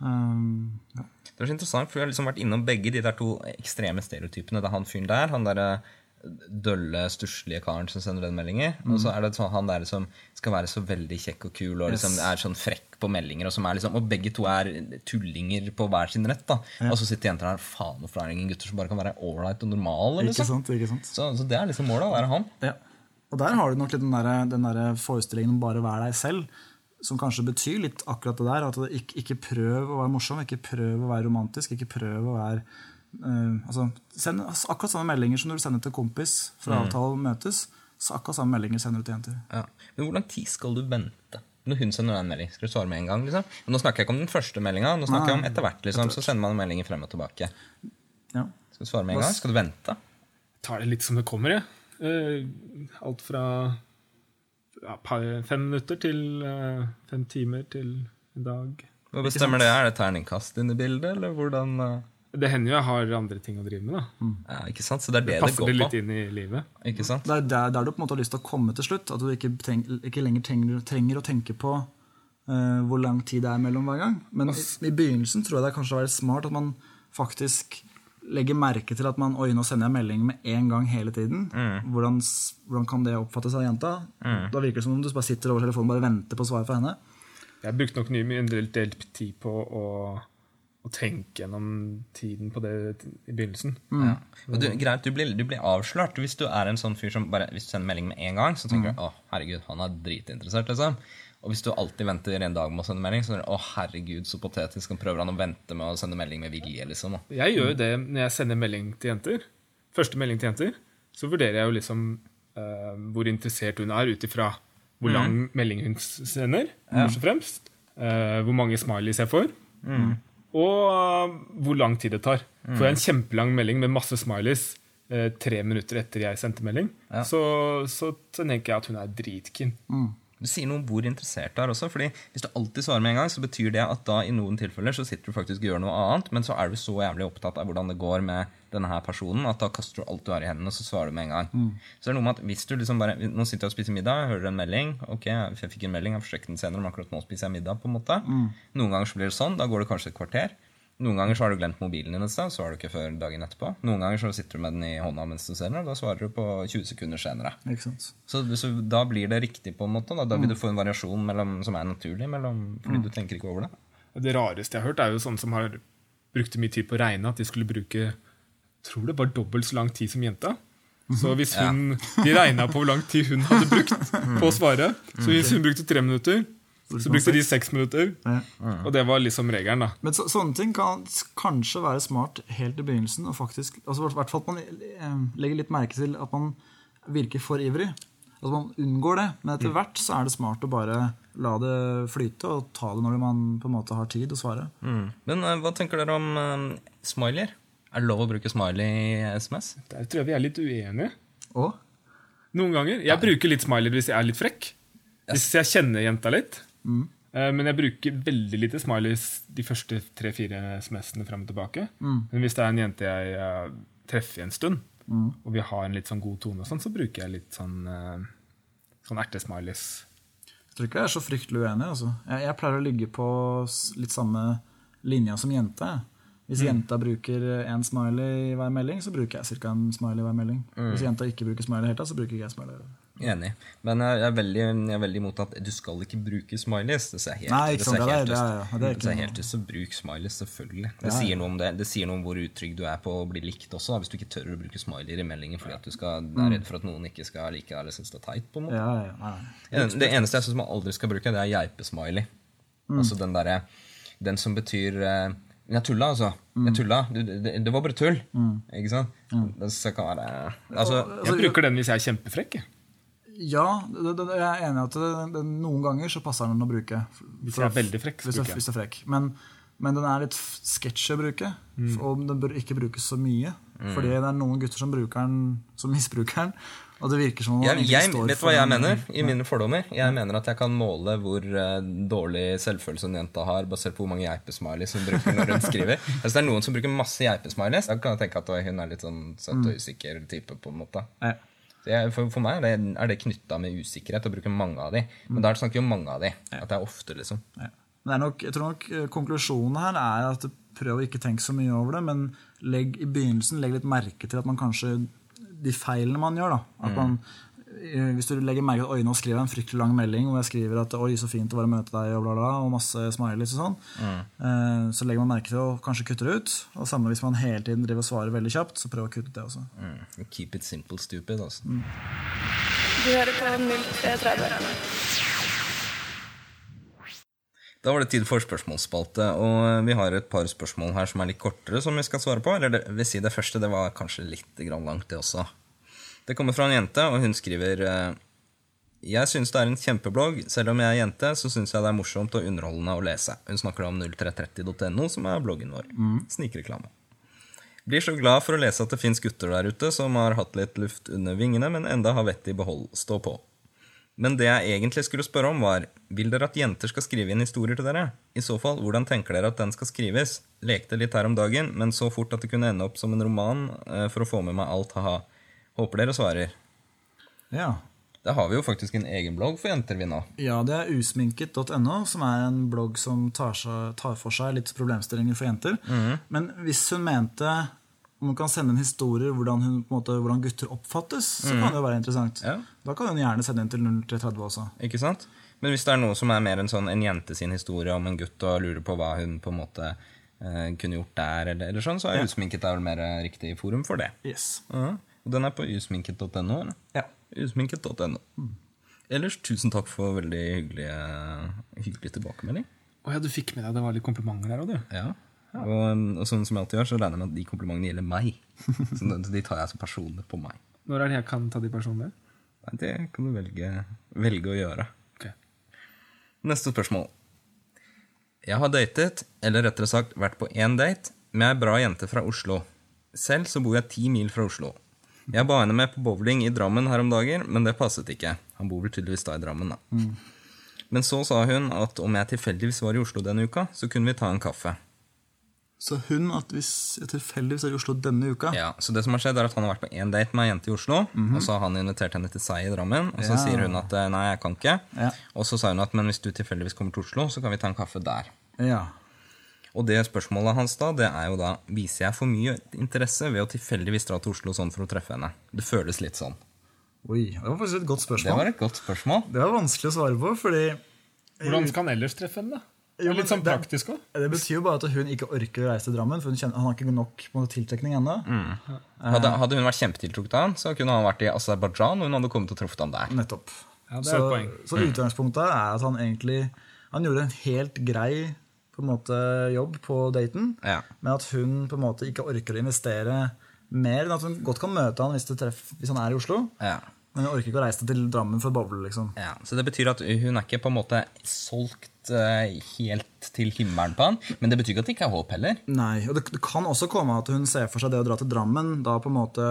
Um, ja. Det er så interessant, for Vi har liksom vært innom begge de der to ekstreme stereotypene. Det er han fyren der, han derre dølle, stusslige karen som sender den meldinger. Og så er det sånn, han der som skal være så veldig kjekk og kul og liksom Yes. er sånn frekk på meldinger. Og, som liksom, og begge to er tullinger på hver sin rett. da Og så sitter jenter der faen hvorfor er det ingen gutter som bare kan være ålreit og normale. Ikke Liksom. sant? Ikke sant? Så, så det er liksom målet, å være han. Ja. Og der har du nok den der, den der forestillingen om bare være deg selv, som kanskje betyr litt akkurat det der. At ikke, ikke prøv å være morsom, ikke prøv å være romantisk, ikke prøv å være eh, altså, send akkurat samme meldinger som når du sender til kompis for å avtale møtes. Så akkurat samme meldinger sender du til jenter. Ja. Men hvor lang tid skal du vente? Når hun sender en melding, skal du svare med en gang? liksom? Og nå snakker jeg ikke om den første meldinga, nå snakker jeg om etter hvert. liksom, Så sender man meldinger frem og tilbake. Ja. Skal du svare med en gang? Skal du vente? tar det litt som det kommer, jeg. Uh, alt fra ja, par- fem minutter til uh, fem timer til en dag. Hva bestemmer det? Er det terningkast inne i bildet, eller hvordan uh, Det hender jo jeg har andre ting å drive med. da. Ja, ikke sant? Så det er det det, Passer det går litt på. inn i livet. Ikke sant? Det er der, der du på en måte har lyst til å komme til slutt. At du ikke, treng, ikke lenger trenger, trenger å tenke på uh, hvor lang tid det er mellom hver gang. Men i, i begynnelsen tror jeg det kanskje være smart at man faktisk legger merke til at man Oi, nå sender jeg melding med en gang hele tiden. Hvordan, hvordan kan det oppfattes av jenta? Da virker det som om du bare sitter over telefonen og bare venter på svaret fra henne. Jeg brukte nok ny- en del, del tid på å, å tenke gjennom tiden på det i begynnelsen. Ja. Og du, greit, du blir, du blir avslørt hvis du er en sånn fyr som bare Hvis du sender melding med en gang, så tenker du å herregud, han er dritinteressert. liksom Og hvis du alltid venter en dag med å sende melding, så er det å herregud, så patetisk. Han prøver han å vente med å sende melding med vilje. liksom da. Jeg gjør jo det når jeg sender melding til jenter. Første melding til jenter. Så vurderer jeg jo liksom uh, hvor interessert hun er, ut ifra hvor lang melding hun sender, først og fremst. Uh, hvor mange smileys jeg får. Og eh, hvor lang tid det tar. Får jeg en kjempelang melding med masse smileys eh, tre minutter etter jeg sendte melding, så, så, så tenker jeg at hun er dritkeen. Du sier noe om hvor interessert du er også. fordi Hvis du alltid svarer med en gang, så betyr det at da i noen tilfeller så sitter du faktisk og gjør noe annet, men så er du så jævlig opptatt av hvordan det går med denne her personen, at da kaster du alt du har i hendene, og så svarer du med en gang. Så det er noe med at hvis du liksom bare Nå sitter jeg og spiser middag, jeg hører en melding. Ok, jeg fikk en melding, jeg forsøkte den senere, men akkurat nå spiser jeg middag. på en måte. Noen ganger så blir det sånn, da går det kanskje et kvarter. Noen ganger så har du glemt mobilen din et sted, så har du ikke før dagen etterpå. Noen ganger så sitter du med den i hånda mens du ser den, og da svarer du på 20 sekunder senere. Ikke sant? Så, så da blir det riktig, på en måte. Da, da vil du få en variasjon mellom, som er naturlig, mellom, fordi du tenker ikke over det. Det rareste jeg har hørt, er jo sånne som har brukte mye tid på å regne, at de skulle bruke tror det var dobbelt så lang tid som jenta. Så hvis hun, De regna på hvor lang tid hun hadde brukt på å svare. Så hvis hun brukte tre minutter, så brukte de seks minutter. Og det var liksom regelen, da. Men så, sånne ting kan kanskje være smart helt i begynnelsen. Og faktisk, altså i hvert fall at man eh, legger litt merke til at man virker for ivrig. Altså man unngår det. Men etter hvert så er det smart å bare la det flyte og ta det når man på en måte har tid å svare. Men eh, hva tenker dere om uh, smileyer? Er det lov å bruke smiley i SMS? Der tror jeg vi er litt uenige. Og Noen ganger. Jeg bruker litt smiley hvis jeg er litt frekk. Hvis jeg kjenner jenta litt. Eh, Men jeg bruker veldig lite smileys de første tre-fire SMS-ene frem og tilbake. Men hvis det er en jente jeg eh, treffer i en stund, og vi har en litt sånn god tone, og sånn, så bruker jeg litt sånn, eh, sånn ertesmileys. jeg tror ikke jeg er så fryktelig uenig. Altså. Jeg, jeg pleier å ligge på litt samme linja som jente. Hvis Hvis jenta bruker én smiley i hver melding, så bruker jeg ca. en smiley i hver melding. Hvis jenta ikke bruker smiley i det hele tatt, så bruker ikke jeg smiley. Enig. Men jeg er veldig, jeg er veldig imot at du skal ikke bruke smileys. Det ser helt, Nei, ikke sant, det det ut. det Det helt så bruk smileys, selvfølgelig. Det, Ja, ja. sier noe om det. det sier noe om hvor utrygg du er på å bli likt også, hvis du ikke tør å bruke smileyer i meldingen fordi at du skal, er redd for at noen ikke skal like deg eller synes det er teit. på en måte. Ja. En- Det eneste jeg syns man aldri skal bruke, det er geipesmiley. Mm. Altså den derre Den som betyr eh, Jeg tulla, altså. Mm. Jeg tulla. Du, det, det var bare tull. Ikke sant? Det skal være Altså, Jeg bruker den hvis jeg er kjempefrekk. Ja, det, det, jeg er enig i at det, det, noen ganger så passer den å bruke. Hvis jeg er veldig frekk, Hvis jeg. hvis er frekk. Men, men den er litt sketsjy å bruke, Mm. og den bør ikke brukes så mye. Fordi det er noen gutter som den, som misbruker den. Og det virker som jeg, jeg står vet du hva jeg den- mener i mine fordommer. Jeg mener at jeg kan måle hvor uh, dårlig selvfølelse en jente har, basert på hvor mange geipesmileys hun bruker når hun skriver. Hvis det er noen som bruker masse geipesmileys, da kan jeg tenke at hun er litt sånn søt og usikker type. på en måte. Ja. Så for, for meg er det, er det knytta med usikkerhet å bruke mange av de. Men der snakker vi om mange av de. At det er ofte, liksom. Ja. Men det er nok, jeg tror nok eh, konklusjonen her er at prøv å ikke tenke så mye over det, men legg i begynnelsen legg litt merke til at man kanskje De feilene man gjør, da. At man, eh, hvis du legger merke til at oi, nå skriver jeg en fryktelig lang melding hvor jeg skriver at oi, så fint å være møte deg, og bla, bla, og masse smileys og sånn, eh, så legger man merke til å kanskje kutte det ut. Og samme hvis man hele tiden driver og svarer veldig kjapt, så prøv å kutte det også. Mm. Keep it simple, stupid. Altså. Du hører på 0330. Da var det tid for spørsmålsspalte, og vi har et par spørsmål her som er litt kortere, som vi skal svare på. Eller det vil si det første, det var kanskje litt grann langt, det også. Det kommer fra en jente, og hun skriver eh, Jeg syns det er en kjempeblogg. Selv om jeg er jente, så syns jeg det er morsomt og underholdende å lese. Hun snakker om 0330.no, som er bloggen vår. Snikreklame. Blir så glad for å lese at det fins gutter der ute som har hatt litt luft under vingene, men enda har vettet i behold. Stå på. Men det jeg egentlig skulle spørre om, var Vil dere at jenter skal skrive inn historier til dere? I så fall, hvordan tenker dere at den skal skrives? Lekte litt her om dagen, men så fort at det kunne ende opp som en roman eh, for å få med meg alt, ha-ha. Håper dere svarer. Ja. Da har vi jo faktisk en egen blogg for jenter, vi nå. Ja, det er usminket.no, som er en blogg som tar, seg, tar for seg litt problemstillinger for jenter. Men hvis hun mente om hun kan sende en historie hvordan, hun, på en måte, hvordan gutter oppfattes, så kan det jo være interessant. Ja. Da kan hun gjerne sende inn til 0330 også. Ikke sant? Men hvis det er noe som er mer en sånn en jente sin historie om en gutt og lurer på hva hun på en måte eh, kunne gjort der, eller, eller sånn, så er usminket er vel mer riktig forum for det. Yes. Ja. Og den er på usminket.no? Ja. Usminket.no. Ellers, tusen takk for veldig hyggelig, hyggelig tilbakemelding. Å ja, du fikk med deg det var litt komplimenter der òg, du. Ja. Og, og sånn som jeg alltid gjør, så regner jeg med at de komplimentene gjelder meg. Så de- de tar jeg som personlig på meg. Når er det jeg kan ta de personlige? Nei, det kan du velge, velge å gjøre. Okay. Neste spørsmål. Jeg har datet, eller rettere sagt vært på én date, med ei bra jente fra Oslo. Selv så bor jeg ti mil fra Oslo. Jeg ba henne med på bowling i Drammen her om dagen, men det passet ikke. Han bor vel tydeligvis da i Drammen, da. Men så sa hun at om jeg tilfeldigvis var i Oslo denne uka, så kunne vi ta en kaffe. Så hun, at hvis jeg tilfeldigvis er i Oslo denne uka Ja, så det som har skjedd er at Han har vært på én date med ei jente i Oslo, og så har han invitert henne til seg i Drammen. Og så Ja. sier hun at eh, nei, jeg kan ikke. Ja. Og så sa hun at men hvis du tilfeldigvis kommer til Oslo, så kan vi ta en kaffe der. Ja. Og det spørsmålet hans da, det er jo da Viser jeg for mye interesse ved å tilfeldigvis dra til Oslo sånn for å treffe henne? Det føles litt sånn. Oi, det var faktisk et godt spørsmål. Det var et godt spørsmål. Det var vanskelig å svare på, fordi Hvordan skal han ellers treffe henne, da? Jo, litt sånn det- praktisk også. det betyr jo bare at hun ikke orker å reise til Drammen, for hun, kjenner, han har ikke nok måte, tiltrekning ennå. Hadde, hadde hun vært kjempetiltrukket av han, så kunne han vært i Aserbajdsjan, og hun hadde kommet og truffet ham der. Nettopp. Ja, det er så, et poeng. så utgangspunktet er at han egentlig Han gjorde en helt grei på en måte, jobb på daten, Ja. men at hun på en måte ikke orker å investere mer enn at hun godt kan møte han hvis, det treff, hvis han er i Oslo. Ja. Men hun orker ikke å reise til Drammen for å bowle. liksom. Ja, så det betyr at hun er ikke på en måte solgt uh, helt til himmelen på han, men det betyr ikke at det ikke er håp heller. Nei, og det, det kan også komme at hun ser for seg det å dra til Drammen. Da på en måte,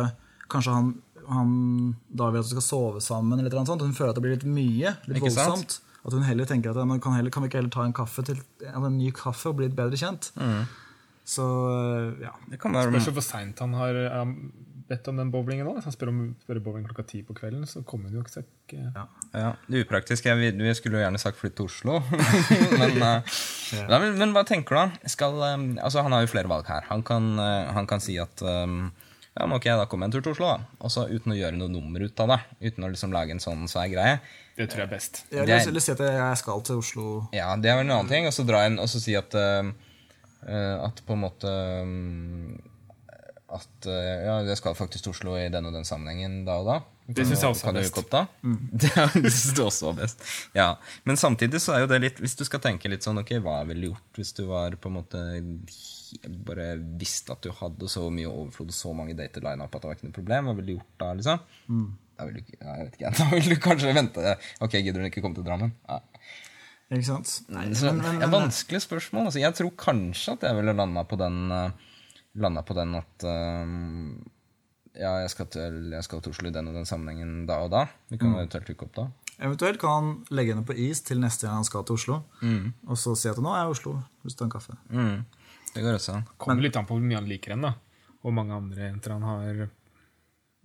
Kanskje han, han da vil at hun skal sove sammen, eller noe sånt. Hun føler at det blir litt mye. litt Ikke sant? At hun heller tenker at ja, kan, heller, kan vi ikke heller ta en, kaffe til, en ny kaffe og bli litt bedre kjent. Så ja. Det kan være Spørs hvor seint han har um, bedt om den bowlingen nå. Hvis han spør om spør bowling klokka ti på kvelden, så kommer han jo ikke ikke Ja, det upraktiske er vi, vi skulle jo gjerne sagt flytt til Oslo. men, eh, nei, men, men hva tenker du, da? Skal, um, altså, han har jo flere valg her. Han kan, uh, han kan si at eh, Ja, men ok, da kommer jeg en tur til Oslo, da. Og så uten å gjøre noe nummer ut av det. Uten å liksom lage en sånn svær greie. Det tror jeg er best. Jeg Det er- vil si at jeg skal til Oslo Ja, det er vel en annen ting. Og så dra inn og så si at eh, eh, At på en måte um, At uh, ja, jeg skal faktisk til Oslo i den og den sammenhengen da og da. Det synes jeg også Kan er best. opp mm. Det det synes du også var best. Ja. Men samtidig så er jo det litt Hvis du skal tenke litt sånn Ok, hva ville du gjort hvis du var på en måte bare visste at du hadde så mye overflod og så mange dater line up at det var ikke noe problem? Hva ville du gjort da, liksom? Da ville du ja, da ville du kanskje vente Ok, gidder du ikke komme til Drammen? Ja. Ikke sant? Så, Men- er men- vanskelig spørsmål. Altså, jeg tror kanskje at jeg ville landa på den eh, Landa på den at eh, Ja, jeg skal, til, jeg skal til Oslo i den og den sammenhengen da og da. Vi kan eventuelt dukke opp da. Eventuelt kan han legge henne på is til neste gang han skal til Oslo. Og så si at nå er jeg i Oslo, hvis du har en kaffe. Mm. Det går også an. Kommer litt an på hvor mye han liker henne, da. Og mange andre jenter han har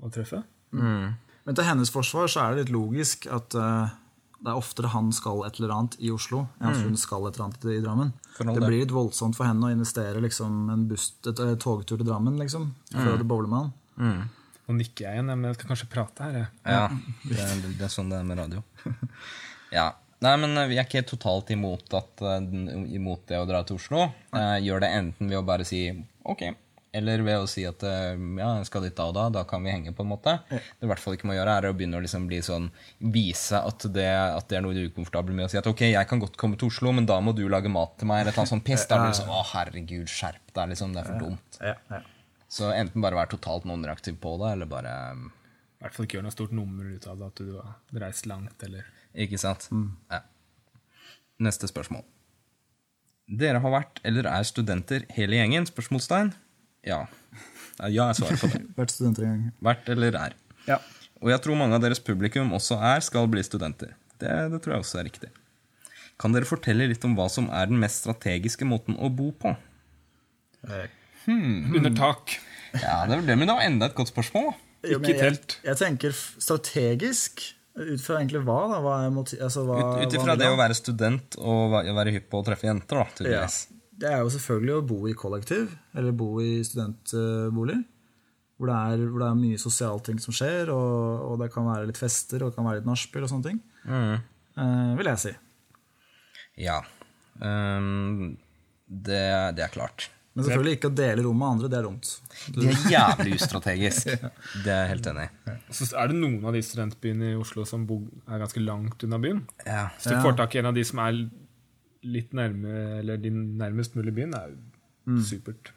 å treffe. Men til hennes forsvar så er det litt logisk at uh, det er oftere han skal et eller annet i Oslo, enn at hun skal et eller annet i Drammen. Det blir litt voldsomt for henne å investere liksom, en buss, et, et togtur til Drammen liksom, for å bowle med han. Nå nikker jeg igjen, men jeg skal kanskje prate her. Jeg. Ja, det er, det er sånn det er med radio. Ja. Nei, men eh, vi er ikke totalt imot, at, eh, imot det å dra til Oslo. Eh, Gjør det enten ved å bare si ok, eller ved å si at eh, ja, jeg skal dit da og da, da kan vi henge, på en måte. Det i hvert fall ikke må gjøre, er å begynne å liksom bli sånn Vise at det, at det er noe du er ukomfortabel med. Og si at ok, jeg kan godt komme til Oslo, men da må du lage mat til meg. Eller et eller annet sånt piss. Da blir det sånn å herregud, skjerp deg, liksom. Det er for dumt. Ja, ja. Så enten bare være totalt non-reaktiv på det, eller bare I hvert fall ikke gjøre noe stort nummer ut av det at du har reist langt, eller Ikke sant? Ja. Neste spørsmål. Dere har vært eller er studenter hele gjengen? Spørsmålstegn? Ja. Ja, jeg svarer på det. Vært studenter en gang. Vært eller er. Ja. Og jeg tror mange av deres publikum også er, skal bli studenter. Det, det tror jeg også er riktig. Kan dere fortelle litt om hva som er den mest strategiske måten å bo på? Under tak. Ja, det, det, men det var enda et godt spørsmål. Jo, Ikke jeg- telt. Jeg, tenker strategisk, ut fra egentlig hva? da? Hva altså, hva, Ut ifra det å være student og være hypp på å treffe jenter, da, ja. tydeligvis. Det er jo selvfølgelig å bo i kollektiv, eller bo i studentbolig. Hvor det, er, hvor det er mye sosiale ting som skjer, og, og det kan være litt fester og det kan være litt nachspiel og sånne ting. Eh, vil jeg si. Ja. Um, det, det er klart. Men selvfølgelig ikke å dele rom med andre, det er dumt. Det er jævlig ustrategisk. Det er jeg helt enig i. Så er det noen av de studentbyene i Oslo som er ganske langt unna byen. Ja. Hvis du Ja. får tak i en av de som er litt nærme, eller de nærmest mulig byen, er jo supert.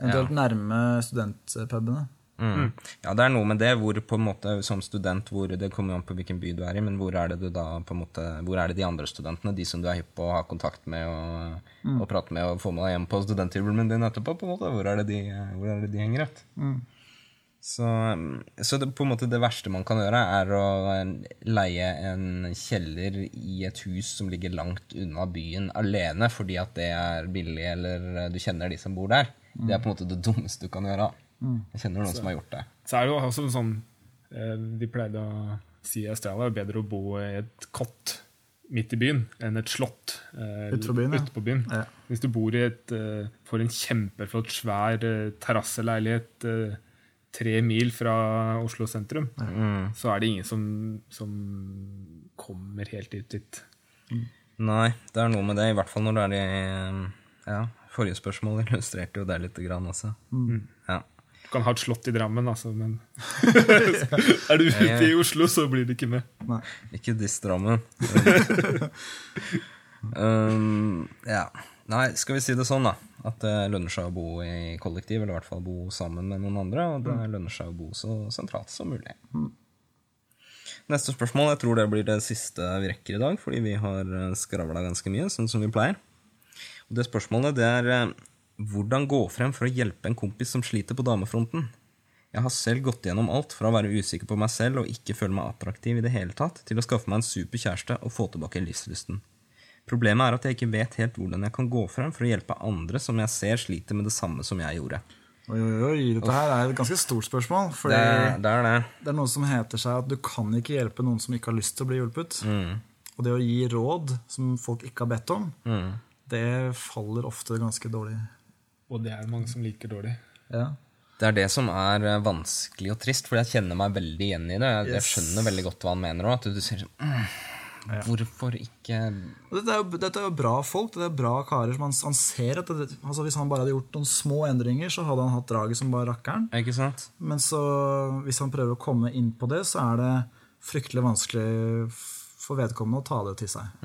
Eventuelt nærme studentpubene. Mm. ja, det er noe med det hvor på en måte som student hvor Det kommer jo an på hvilken by du er i, men hvor er det du da på en måte Hvor er det de andre studentene, de som du er hypp på å ha kontakt med og, og prate med og få med deg hjem på studenthybelen din etterpå? på en måte Hvor er det de, hvor er det de henger ut? Så, så det, på en måte det verste man kan gjøre, er å leie en kjeller i et hus som ligger langt unna byen alene fordi at det er billig, eller du kjenner de som bor der. Det er på en måte det dummeste du kan gjøre. Jeg kjenner noen som har gjort det. Så er det jo også sånn eh, De pleide å si i Australia er bedre å bo i et kott midt i byen enn et slott eh, Utenfor byen, ja. på byen. Ja. Hvis du bor i et eh, får en kjempeflott, svær terrasseleilighet tre mil fra Oslo sentrum, så er det ingen som, som kommer helt ut dit. Nei, det er noe med det, i hvert fall når det er i Ja, forrige spørsmål illustrerte jo det litt grann også. Ja. Du kan ha et slott i Drammen, altså, men er du ute i Oslo, så blir du ikke med. Nei. Ikke diss Drammen. um, ja. Nei, skal vi si det sånn, da. At det lønner seg å bo i kollektiv, eller i hvert fall bo sammen med noen andre. Og det lønner seg å bo så sentralt som mulig. Neste spørsmål. Jeg tror det blir det siste vi rekker i dag, fordi vi har skravla ganske mye, sånn som vi pleier. Og det spørsmålet det er eh, hvordan gå frem for å hjelpe en kompis som sliter på damefronten? Jeg har selv gått gjennom alt fra å være usikker på meg selv og ikke føle meg attraktiv i det hele tatt, til å skaffe meg en super kjæreste og få tilbake livslysten. Problemet er at jeg ikke vet helt hvordan jeg kan gå frem for å hjelpe andre som jeg ser sliter med det samme som jeg gjorde. Oi, oi, oi, dette her er et ganske stort spørsmål. For Det, er- det er det. det er noe som heter seg at du kan ikke hjelpe noen som ikke har lyst til å bli hjulpet. Mm. Og det å gi råd som folk ikke har bedt om, det faller ofte ganske dårlig. Og det er mange som liker dårlig. Ja. Det er det som er eh, vanskelig og trist, for jeg kjenner meg veldig igjen i det. Jeg, jeg skjønner veldig godt hva han mener òg. At du sier sånn mm, Hvorfor ikke Dette er, jo, dette er jo bra folk, det er bra karer. som Han, han ser at det, altså Hvis han bare hadde gjort noen små endringer, så hadde han hatt draget som bare rakkeren. Ikke sant? Men så, hvis han prøver å komme inn på det, så er det fryktelig vanskelig for vedkommende å ta det til seg.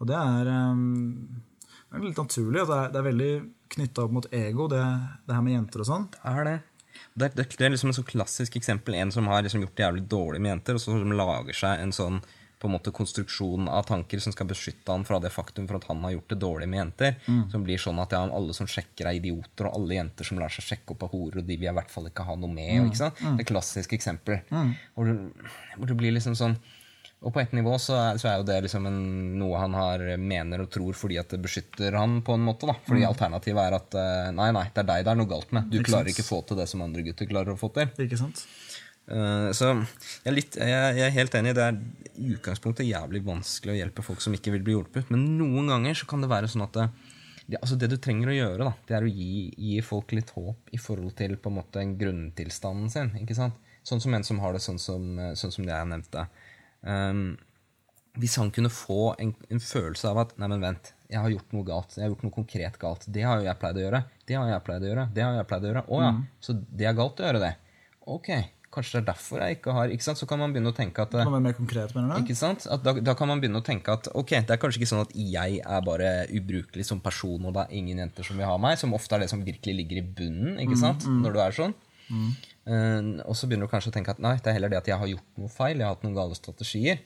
Og det er, um, det er litt naturlig. Det er, det er veldig knytta opp mot ego, det, det her med jenter og sånn. Det er det. Det det er- det er liksom et sånn klassisk eksempel. En som har liksom gjort det jævlig dårlig med jenter, og så lager seg en sånn på en måte konstruksjonen av tanker som skal beskytte han fra det faktum for at han har gjort det dårlig med jenter. Som blir sånn at ja, alle som sjekker er idioter, og alle jenter som lar seg sjekke opp av horer, og de vil jeg i hvert fall ikke ha noe med. Ikke sant? Det er et klassisk eksempel. Hvor, det, hvor det blir liksom sånn og på et nivå så er, så er jo det liksom en, noe han har mener og tror fordi at det beskytter han på en måte. da. Fordi alternativet er at eh, nei, nei, det er deg det er noe galt med. Du Ikke klarer sant. ikke få til det som andre gutter klarer å få til. Ikke sant? Eh, så jeg er, litt, jeg, er helt enig. Det er i utgangspunktet jævlig vanskelig å hjelpe folk som ikke vil bli hjulpet. Men noen ganger så kan det være sånn at det, altså det du trenger å gjøre, da, det er å gi, gi folk litt håp i forhold til på en måte grunntilstanden sin. ikke sant? Sånn som en som har det sånn som, eh, sånn som det jeg nevnte. Um, hvis han kunne få en, en følelse av at Nei, men vent, jeg har gjort noe galt. Jeg har gjort noe konkret galt. Det har jo jeg pleid å gjøre. Det har jeg pleid å gjøre. Det har jeg pleid å gjøre. Å ja, så det er galt å gjøre det. Ok, kanskje det er derfor jeg ikke har Ikke sant? Så kan man begynne å tenke at Kan være mer konkret, mener du? ikke sant? At da, da kan man begynne å tenke at ok, det er kanskje ikke sånn at jeg er bare ubrukelig som person, og det er ingen jenter som vil ha meg, som ofte er det som virkelig ligger i bunnen ikke sant? når du er sånn. Eh, og så begynner du kanskje å tenke at nei, det er heller det at jeg har gjort noe feil, jeg har hatt noen gale strategier.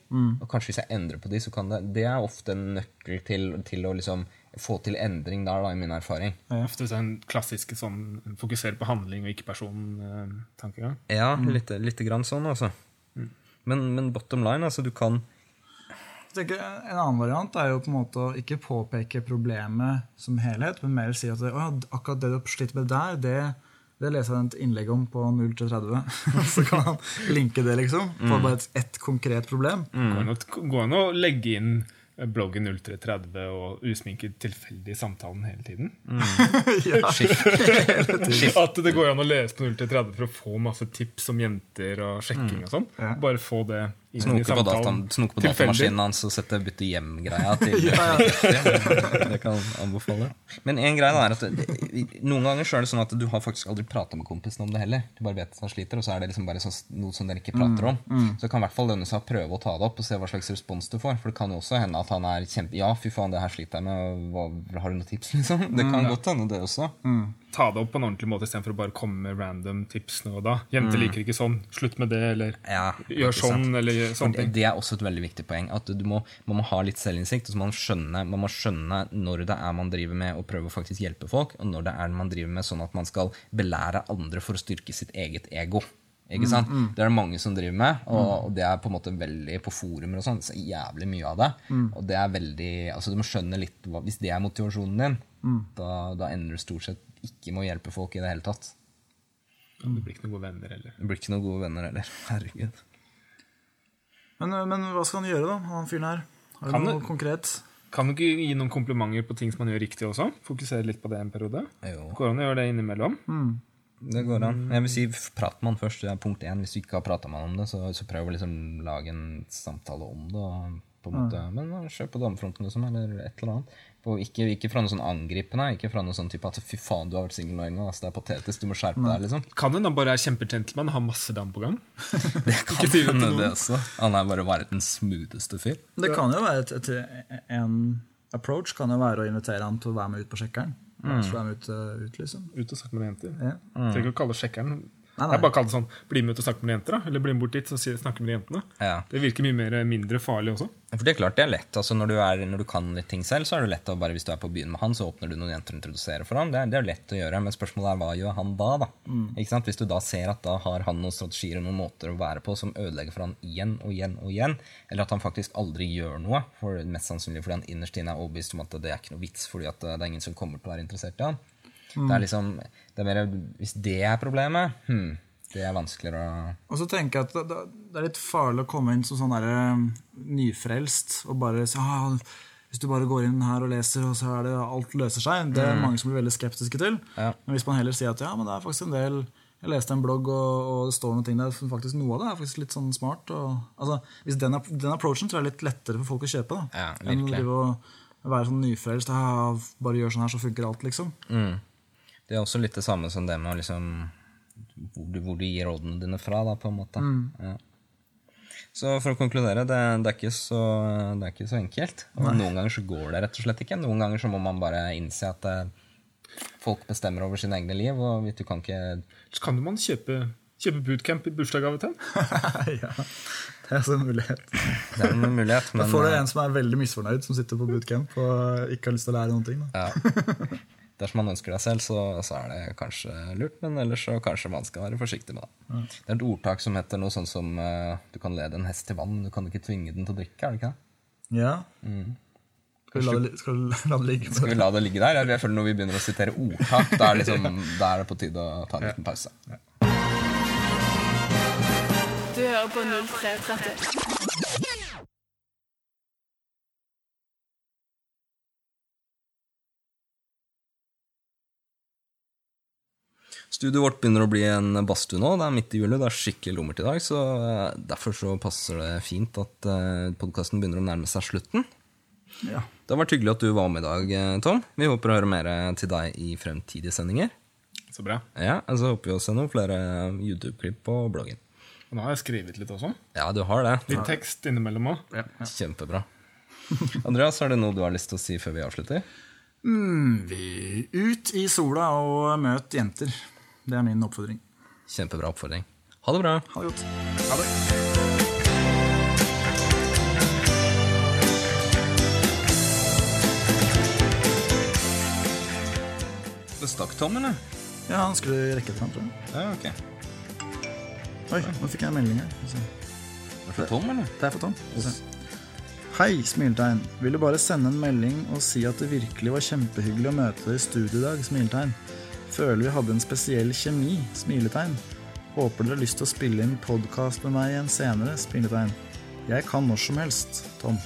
Og kanskje hvis jeg endrer på de, så kan det Det er ofte en nøkkel til, til å liksom få til endring der, da, i min erfaring. Ofte så er en klassiske sånn fokusere på handling og ikke person-tankegang. Ja, litt, lite, grann sånn, altså. Men, men bottom line, altså, du kan tenker En annen variant er jo på en måte å ikke påpeke problemet som helhet, men mer si at det, «Å ja, akkurat det du har slitt med der, det, det leser jeg et innlegg om på 0-30. Så kan han linke det, liksom. På bare et, ett konkret problem. Går det Går an å legge inn bloggen 0330 og usminket tilfeldig samtalen hele tiden? ja. At det går an å lese på 0330 for å få masse tips om jenter og sjekking og sånn. Bare få det Snoke på, samtalen. snoke på datamaskinen hans og sette bytte hjem-greia til Ja, Det kan anbefale. Men en greie er at det, noen ganger så er det sånn at du har faktisk aldri prata med kompisen om det heller. Du bare vet at han sliter, og så er det liksom bare sånn, noe som dere ikke prater om. Så det kan i hvert fall lønne seg å prøve å ta det opp og se hva slags respons du får. For det kan jo også hende at han er kjempe Ja, fy faen, det her sliter jeg med. Hva, har du noen tips, liksom? Det kan godt hende, det også. Ta det opp på en ordentlig måte istedenfor å bare komme med random tips nå og da. Jenter liker ikke sånn. Slutt med det, eller Ja, gjør sånn, sant. eller gjør sånne ting. det er også et veldig viktig poeng. At du må, man må ha litt selvinnsikt. og så må man, skjønne, man må skjønne når det er man driver med å prøve å faktisk hjelpe folk, og når det er man driver med sånn at man skal belære andre for å styrke sitt eget ego. Ikke sant? Det er det mange som driver med, og, og det er på en måte veldig på forumer og sånn. Så jævlig mye av det. Og det er veldig, altså du må skjønne litt hva, Hvis det er motivasjonen din, da, da ender du stort sett ikke må hjelpe folk i det hele tatt. Det blir ikke noen gode venner heller. Det blir ikke noen gode venner heller. Herregud. Men, men hva skal han gjøre, da, han fyren her? Har du Kan noe du, konkret? Kan du ikke gi noen komplimenter på ting som man gjør riktig også? Fokusere litt på det en periode? Jo. Går an å gjøre det innimellom? Det går an. Jeg vil si, Prat med han først. Det er punkt én. Hvis du ikke har prata med han om det, så, så prøv å liksom lage en samtale om det. Og på en måte, Men uh, kjør på damefronten, liksom, eller et eller annet. Og ikke, ikke fra noe sånn angripende. Ikke fra noe sånn type at 'fy faen, du har vært singel lenge', altså, det er patetisk, du må skjerpe deg. liksom. Kan hende han bare er kjempegentleman og har masse dam på gang? Det kan hende, noen. det også. Han er bare verdens smootheste fyr. Det kan jo være et, et, en approach kan jo være å invitere han til å være med ut på sjekkeren. Mm. være med ut, uh, ut liksom. Ut og snakke med jenter? Ja. Trenger ikke å kalle sjekkeren. Nei, nei. Jeg bare kaller det sånn Bli med ut og snakke med jenter, da. Eller bli med bort dit og snakke med jentene. Ja. Det virker mye mer, mindre farlig også. For det er klart det er lett. altså Når du, er, når du kan litt ting selv, så er det lett å bare hvis du er på byen med han, så åpner du noen jenter og introduserer for ham. Det er, det er lett å gjøre, men spørsmålet er hva gjør han da? da? Ikke sant? Hvis du da ser at da har han noen strategier og noen måter å være på som ødelegger for han igjen og igjen og igjen, eller at han faktisk aldri gjør noe, for mest sannsynlig fordi han innerst inne er overbevist om at det er ikke noe vits, fordi at det er ingen som kommer til å være interessert i han. Det er liksom, det er mer, Hvis det er problemet, hmm, det er vanskeligere å Og så tenker jeg at det, det- er litt farlig å komme inn som sånn der, nyfrelst og bare si ah, hvis du bare går inn her og leser, og så er det alt løser seg. Det er mange som blir veldig skeptiske til. Ja. Men hvis man heller sier at ja, men det er faktisk en del Jeg leste en blogg, og, og det står noen ting der. Faktisk Noe av det er faktisk litt sånn smart. Og, altså, hvis den, den approachen tror jeg er litt lettere for folk å kjøpe. Da, Ja, enn å være sånn nyfrelst. «Ah, Bare gjør sånn her, så funker alt, liksom. Mm. Det er også litt det samme som det med liksom hvor du, hvor du gir rådene dine fra, da, på en måte. Ja. Så for å konkludere, det, det, er ikke så, det er ikke så enkelt. Og noen ganger så går det rett og slett ikke. Noen ganger så må man bare innse at det, folk bestemmer over sine egne liv, og du kan ikke Så kan man kjøpe, kjøpe bootcamp i bursdagsgave til en. ja, det er også en mulighet. Det er en mulighet, men... Da får du eh, en som er veldig misfornøyd, som sitter på bootcamp og ikke har lyst til å lære noen ting. Da. ja. Dersom man ønsker deg selv, så, så er det kanskje lurt, men ellers så kanskje man skal være forsiktig med det. Det er et ordtak som heter noe sånn som uh, du kan lede en hest til vann, men du kan ikke tvinge den til å drikke, er det ikke det? Ja. Skal, vi la det, skal vi la det ligge? Skal vi la det ligge der? Jeg føler Når vi begynner å sitere ordtak, da er, liksom, da er det på tide å ta en liten pause. Du hører på 0330. Studioet vårt begynner å bli en badstue nå. Det er midt i juli, det er skikkelig lummert i dag. Så eh, derfor så passer det fint at podkasten begynner å nærme seg slutten. Ja. Det har vært hyggelig at du var med i dag, eh, Tom. Vi håper å høre mer til deg i fremtidige sendinger. Så bra. Ja, og Så håper vi å se noen flere YouTube-klipp på bloggen. Og nå har jeg skrevet litt også. Ja, du har det. Litt tekst innimellom òg. Kjempebra. Andreas, er det noe du har lyst til å si før vi avslutter? Mm, vi ut i sola og møt jenter. Det er min oppfordring. Kjempebra oppfordring. Ha det bra. Ha det godt. Ha det. Det stakk Tom, eller? Ja, han skulle rekke det fram, tror jeg. Ja, ok. Oi, nå fikk jeg en melding her. Det. Er for Tom, eller? Det er for Tom. Hei, smiltegn. Ville bare sende en melding og si at det virkelig var kjempehyggelig å møte deg i studio i dag. Smiltegn. Føler vi hadde en spesiell kjemi. Smiletegn. Håper dere har lyst til å spille inn podkast med meg igjen senere. Smiletegn. Jeg kan når som helst. Tom.